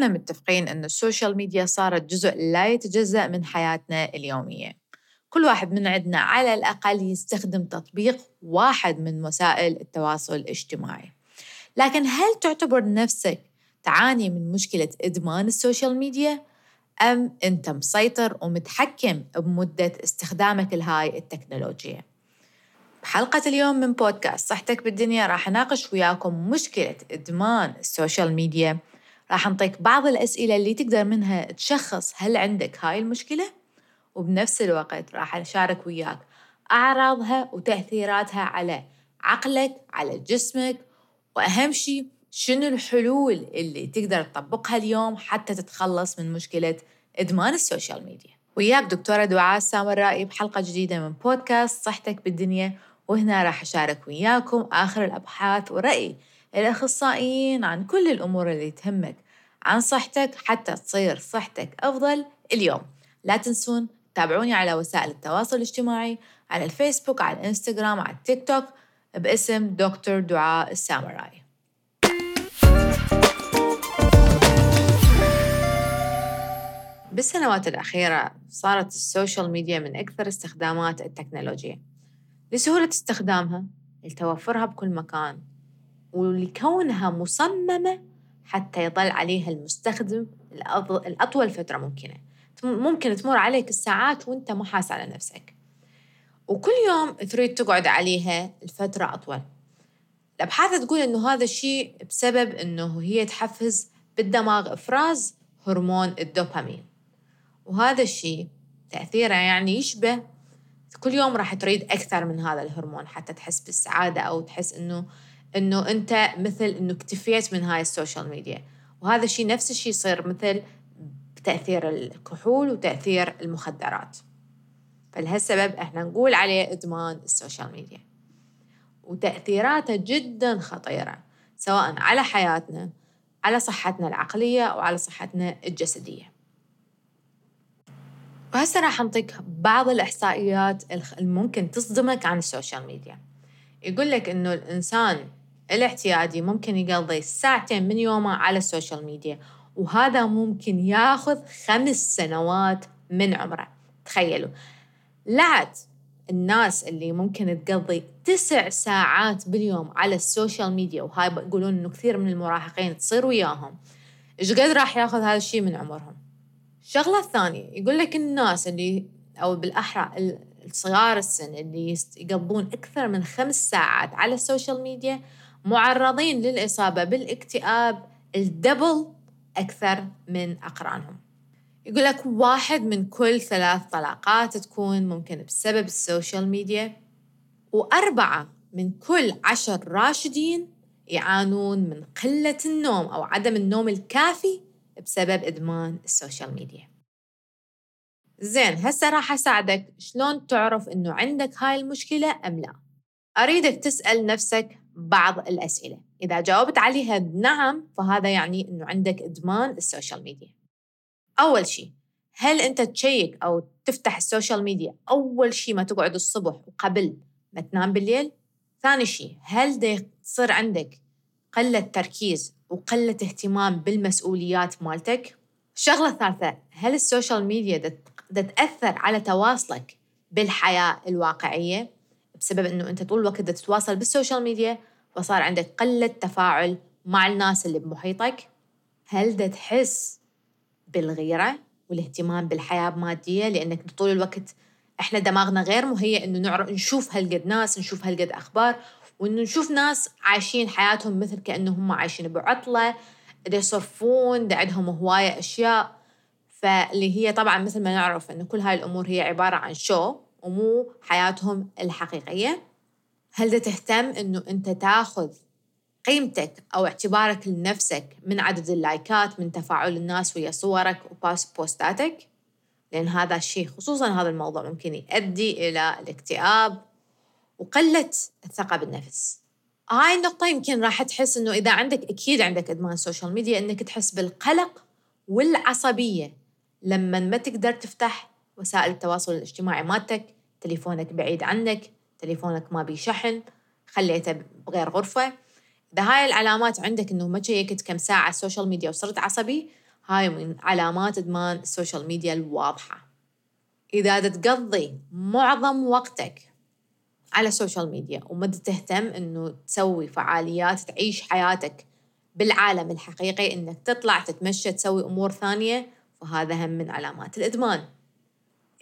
كلنا متفقين أن ال social media صارت جزء لا يتجزأ من حياتنا اليومية كل واحد من عندنا على الأقل يستخدم تطبيق واحد من وسائل التواصل الاجتماعي لكن هل تعتبر نفسك تعاني من مشكلة إدمان ال social media؟ أم أنت مسيطر ومتحكم بمدة استخدامك لهاي التكنولوجيا؟ بحلقة اليوم من بودكاست صحتك بالدنيا راح أناقش وياكم مشكلة إدمان ال social media راح نعطيك بعض الأسئلة اللي تقدر منها تشخص هل عندك هاي المشكلة وبنفس الوقت راح أشارك وياك أعراضها وتأثيراتها على عقلك على جسمك وأهم شيء شنو الحلول اللي تقدر تطبقها اليوم حتى تتخلص من مشكلة إدمان ال social media. وياك دكتورة دعاء السامرائي بحلقة جديدة من بودكاست صحتك بالدنيا وهنا راح أشارك وياكم آخر الأبحاث ورأي الأخصائيين عن كل الأمور اللي تهمك عن صحتك حتى تصير صحتك أفضل اليوم. لا تنسون تابعوني على وسائل التواصل الاجتماعي على الفيسبوك على الإنستغرام على التيك توك باسم دكتور دعاء السامراي بالسنوات الأخيرة صارت ال social media من أكثر استخدامات التكنولوجيا. لسهولة استخدامها لتوفرها بكل مكان ولكونها مصممة حتى يظل عليها المستخدم الأطول فترة ممكنة. ممكن تمر عليك الساعات وانت ما على نفسك. وكل يوم تريد تقعد عليها الفترة أطول. الأبحاث تقول إنه هذا الشيء بسبب إنه هي تحفز بالدماغ إفراز هرمون الدوبامين. وهذا الشيء تأثيره يعني يشبه كل يوم راح تريد أكثر من هذا الهرمون حتى تحس بالسعادة أو تحس إنه إنه أنت مثل إنه اكتفيت من هاي ال social media. وهذا الشيء نفس الشيء يصير مثل تأثير الكحول وتأثير المخدرات. فلهالسبب إحنا نقول عليه إدمان ال social media. وتأثيراته جدا خطيرة سواء على حياتنا على صحتنا العقلية أو على صحتنا الجسدية. وهسه راح نعطيك بعض الإحصائيات الممكن تصدمك عن ال social media. يقول لك إنه الإنسان الاعتيادي ممكن يقضي ساعتين من يومه على ال social media وهذا ممكن ياخذ خمس سنوات من عمره. تخيلوا. لعد الناس اللي ممكن تقضي تسع ساعات باليوم على ال social media وهاي يقولون إنه كثير من المراهقين تصير وياهم. إيش قد راح ياخذ هذا الشيء من عمرهم؟ الشغلة الثانية يقول لك الناس اللي أو بالأحرى الصغار السن اللي يقضون أكثر من خمس ساعات على ال social media معرضين للإصابة بالاكتئاب ال double أكثر من أقرانهم. يقول لك واحد من كل ثلاث طلاقات تكون ممكن بسبب ال social media وأربعة من كل عشر راشدين يعانون من قلة النوم أو عدم النوم الكافي بسبب إدمان ال social media. زين هسه راح أساعدك. شلون تعرف إنه عندك هاي المشكلة أم لا؟ أريدك تسأل نفسك بعض الأسئلة. إذا جاوبت عليها بنعم فهذا يعني أنه عندك إدمان ال social media. أول شيء هل أنت ت check أو تفتح ال social media أول شيء ما تقعد الصبح وقبل ما تنام بالليل؟ ثاني شيء هل ده عندك قلة تركيز وقلة اهتمام بالمسؤوليات مالتك؟ الشغلة الثالثة هل ال social media ده تأثر على تواصلك بالحياة الواقعية؟ بسبب أنه أنت طول الوقت تتواصل بال social media فصار عندك قلة تفاعل مع الناس اللي بمحيطك. هل دا تحس بالغيرة والاهتمام بالحياة المادية؟ لأنك طول الوقت إحنا دماغنا غير مهيئ إنه نعرف نشوف هالقد ناس نشوف هالقد أخبار وإنه نشوف ناس عايشين حياتهم مثل كأنهم عايشين بعطلة. دا يصرفون دا عندهم هواية أشياء. فاللي هي طبعا مثل ما نعرف إنه كل هاي الأمور هي عبارة عن شو ومو حياتهم الحقيقية. هل تهتم إنه أنت تاخذ قيمتك أو اعتبارك لنفسك من عدد اللايكات من تفاعل الناس ويا صورك وبوستاتك لأن هذا الشيء خصوصا هذا الموضوع ممكن يؤدي إلى الاكتئاب وقلة الثقة بالنفس. هاي النقطة يمكن راح تحس إنه إذا عندك أكيد عندك إدمان social media إنك تحس بالقلق والعصبية لما ما تقدر تفتح وسائل التواصل الاجتماعي مالتك تليفونك بعيد عنك تليفونك ما بيشحن خليته بغير غرفة. إذا هاي العلامات عندك إنه ما شيكت كم ساعة ال social media وصرت عصبي هاي من علامات إدمان ال social media الواضحة. إذا تقضي معظم وقتك على ال social media وما تهتم إنه تسوي فعاليات تعيش حياتك بالعالم الحقيقي إنك تطلع تتمشى تسوي أمور ثانية فهذا هم من علامات الإدمان.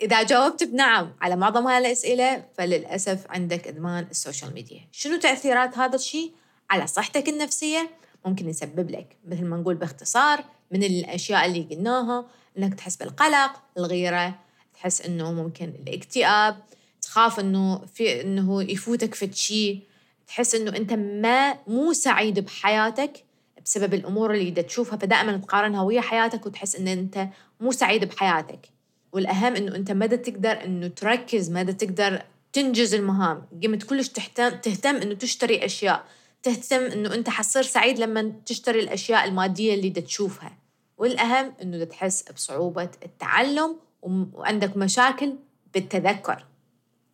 إذا جاوبت بنعم على معظم هاي الأسئلة فللأسف عندك إدمان ال social media. شنو تأثيرات هذا الشيء على صحتك النفسية؟ ممكن يسبب لك مثل ما نقول باختصار من الأشياء اللي قلناها إنك تحس بالقلق الغيرة تحس إنه ممكن الاكتئاب تخاف إنه في إنه يفوتك في شيء تحس إنه أنت ما مو سعيد بحياتك بسبب الأمور اللي تشوفها فدائما تقارنها ويا حياتك وتحس إن أنت مو سعيد بحياتك. والأهم إنه أنت مدى تقدر إنه تركز مدى تقدر تنجز المهام. قمت كلش تهتم تهتم إنه تشتري أشياء. تهتم إنه أنت حتصير سعيد لما تشتري الأشياء المادية اللي تشوفها. والأهم إنه تحس بصعوبة التعلم وعندك مشاكل بالتذكر.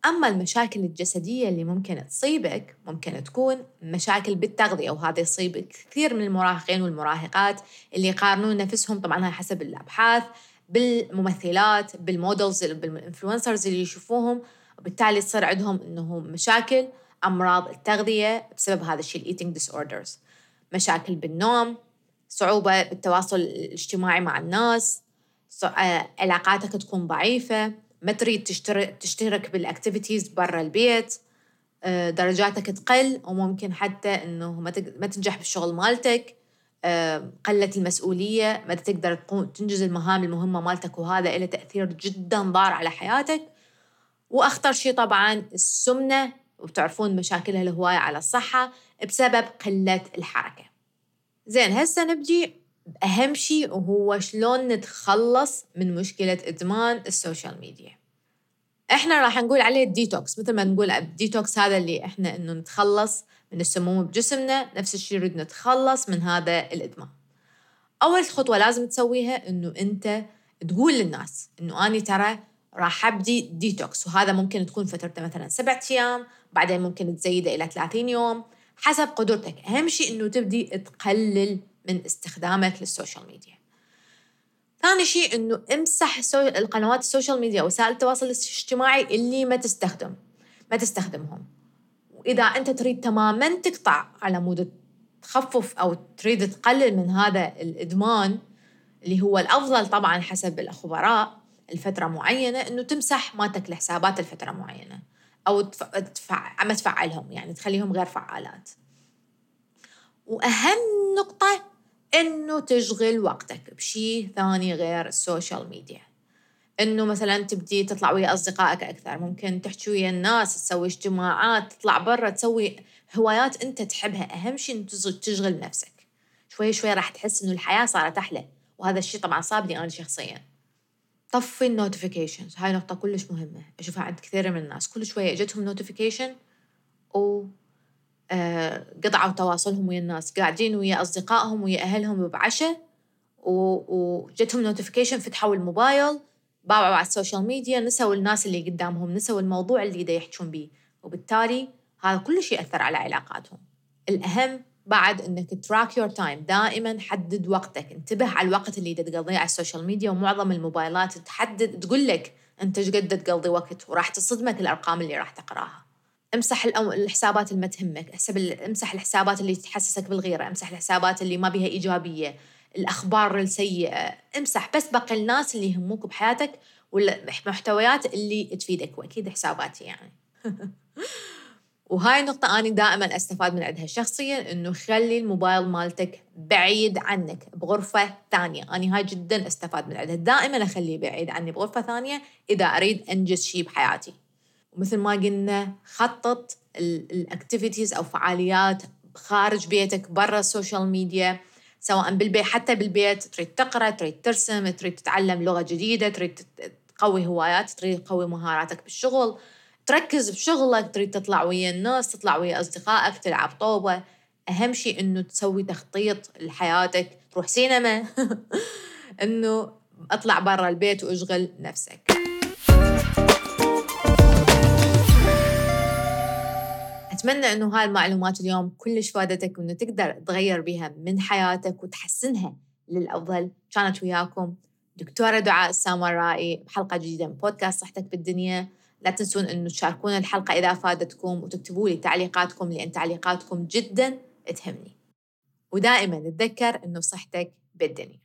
أما المشاكل الجسدية اللي ممكن تصيبك ممكن تكون مشاكل بالتغذية وهذا يصيب كثير من المراهقين والمراهقات اللي يقارنون نفسهم طبعا حسب الأبحاث. بالممثلات بال models بال influencers اللي يشوفوهم. وبالتالي تصير عندهم انه مشاكل أمراض التغذية بسبب هذا الشيء ال eating disorders مشاكل بالنوم صعوبة بالتواصل الاجتماعي مع الناس آه، علاقاتك تكون ضعيفة ما تريد تشترك, بال activities برا البيت آه، درجاتك تقل وممكن حتى إنه ما تنجح بالشغل مالتك. قلة المسؤولية ما تقدر تنجز المهام المهمة مالتك وهذا له تأثير جدا ضار على حياتك. وأخطر شيء طبعا السمنة وبتعرفون مشاكلها الهواية على الصحة بسبب قلة الحركة. زين هسه نبدي بأهم شيء وهو شلون نتخلص من مشكلة إدمان ال social media. إحنا راح نقول عليه ديتوكس مثل ما نقول الديتوكس هذا اللي إحنا إنه نتخلص من السموم بجسمنا نفس الشيء نريد نتخلص من هذا الإدمان. أول خطوة لازم تسويها إنه أنت تقول للناس إنه أنا ترى راح أبدي ديتوكس وهذا ممكن تكون فترته مثلا سبعة أيام بعدين ممكن تزيده إلى 30 يوم حسب قدرتك. أهم شيء إنه تبدي تقلل من استخدامك لل social media. ثاني شيء إنه امسح القنوات ال social media وسائل التواصل الاجتماعي اللي ما تستخدم ما تستخدمهم. وإذا أنت تريد تماما تقطع على مود تخفف أو تريد تقلل من هذا الإدمان اللي هو الأفضل طبعا حسب الخبراء الفترة معينة إنه تمسح مالتك الحسابات لفترة معينة أو تفع... ما تفعلهم يعني تخليهم غير فعالات. وأهم نقطة إنه تشغل وقتك. بشيء ثاني غير ال social media إنه مثلا تبدي تطلع ويا أصدقائك أكثر. ممكن تحكي ويا الناس تسوي اجتماعات تطلع برا تسوي هوايات أنت تحبها. أهم شيء إنه تشغل نفسك. شوي شوي راح تحس إنه الحياة صارت أحلى. وهذا الشيء طبعا صابني أنا شخصيا. طفي ال notifications هاي نقطة كلش مهمة. أشوفها عند كثير من الناس. كل شوية إجتهم notification و قطعوا تواصلهم ويا الناس قاعدين ويا أصدقائهم ويا أهلهم بعشاء وجتهم notification فتحوا الموبايل باعوا على ال social media نسوا الناس اللي قدامهم نسوا الموضوع اللي دا يحجون به وبالتالي هذا كل شيء أثر على علاقاتهم. الأهم بعد إنك track your time دائما حدد وقتك انتبه على الوقت اللي تقضيه على ال social media ومعظم الموبايلات تحدد تقول لك أنت إيش قد تقضي وقت وراح تصدمك الأرقام اللي راح تقراها. امسح الحسابات اللي ما تهمك امسح الحسابات اللي تحسسك بالغيرة امسح الحسابات اللي ما بها إيجابية الأخبار السيئة امسح بس باقي الناس اللي يهموك بحياتك والمحتويات اللي تفيدك وأكيد حساباتي يعني. وهاي النقطة أنا دائما أستفاد من عندها شخصيا إنه خلي الموبايل مالتك بعيد عنك بغرفة ثانية. أنا هاي جدا أستفاد من عندها. دائما أخليه بعيد عني بغرفة ثانية إذا أريد أنجز شيء بحياتي. ومثل ما قلنا خطط ال activities أو فعاليات خارج بيتك برا ال social media سواء بالبيت حتى بالبيت. تريد تقرأ تريد ترسم تريد تتعلم لغة جديدة تريد تقوي هوايات تريد تقوي مهاراتك بالشغل. تركز بشغلك تريد تطلع ويا الناس تطلع ويا أصدقائك تلعب طوبه أهم شيء إنه تسوي تخطيط لحياتك. تروح سينما. إنه اطلع برا البيت واشغل نفسك. أتمنى إنه هاي المعلومات اليوم كلش فادتك وإنه تقدر تغير بها من حياتك وتحسنها للأفضل. كانت وياكم دكتورة دعاء السامرائي بحلقة جديدة من بودكاست صحتك بالدنيا. لا تنسون أنه تشاركون الحلقة إذا أفادتكم وتكتبوا لي تعليقاتكم لأن تعليقاتكم جدا تهمني. ودائما تذكر أنه صحتك بالدنيا.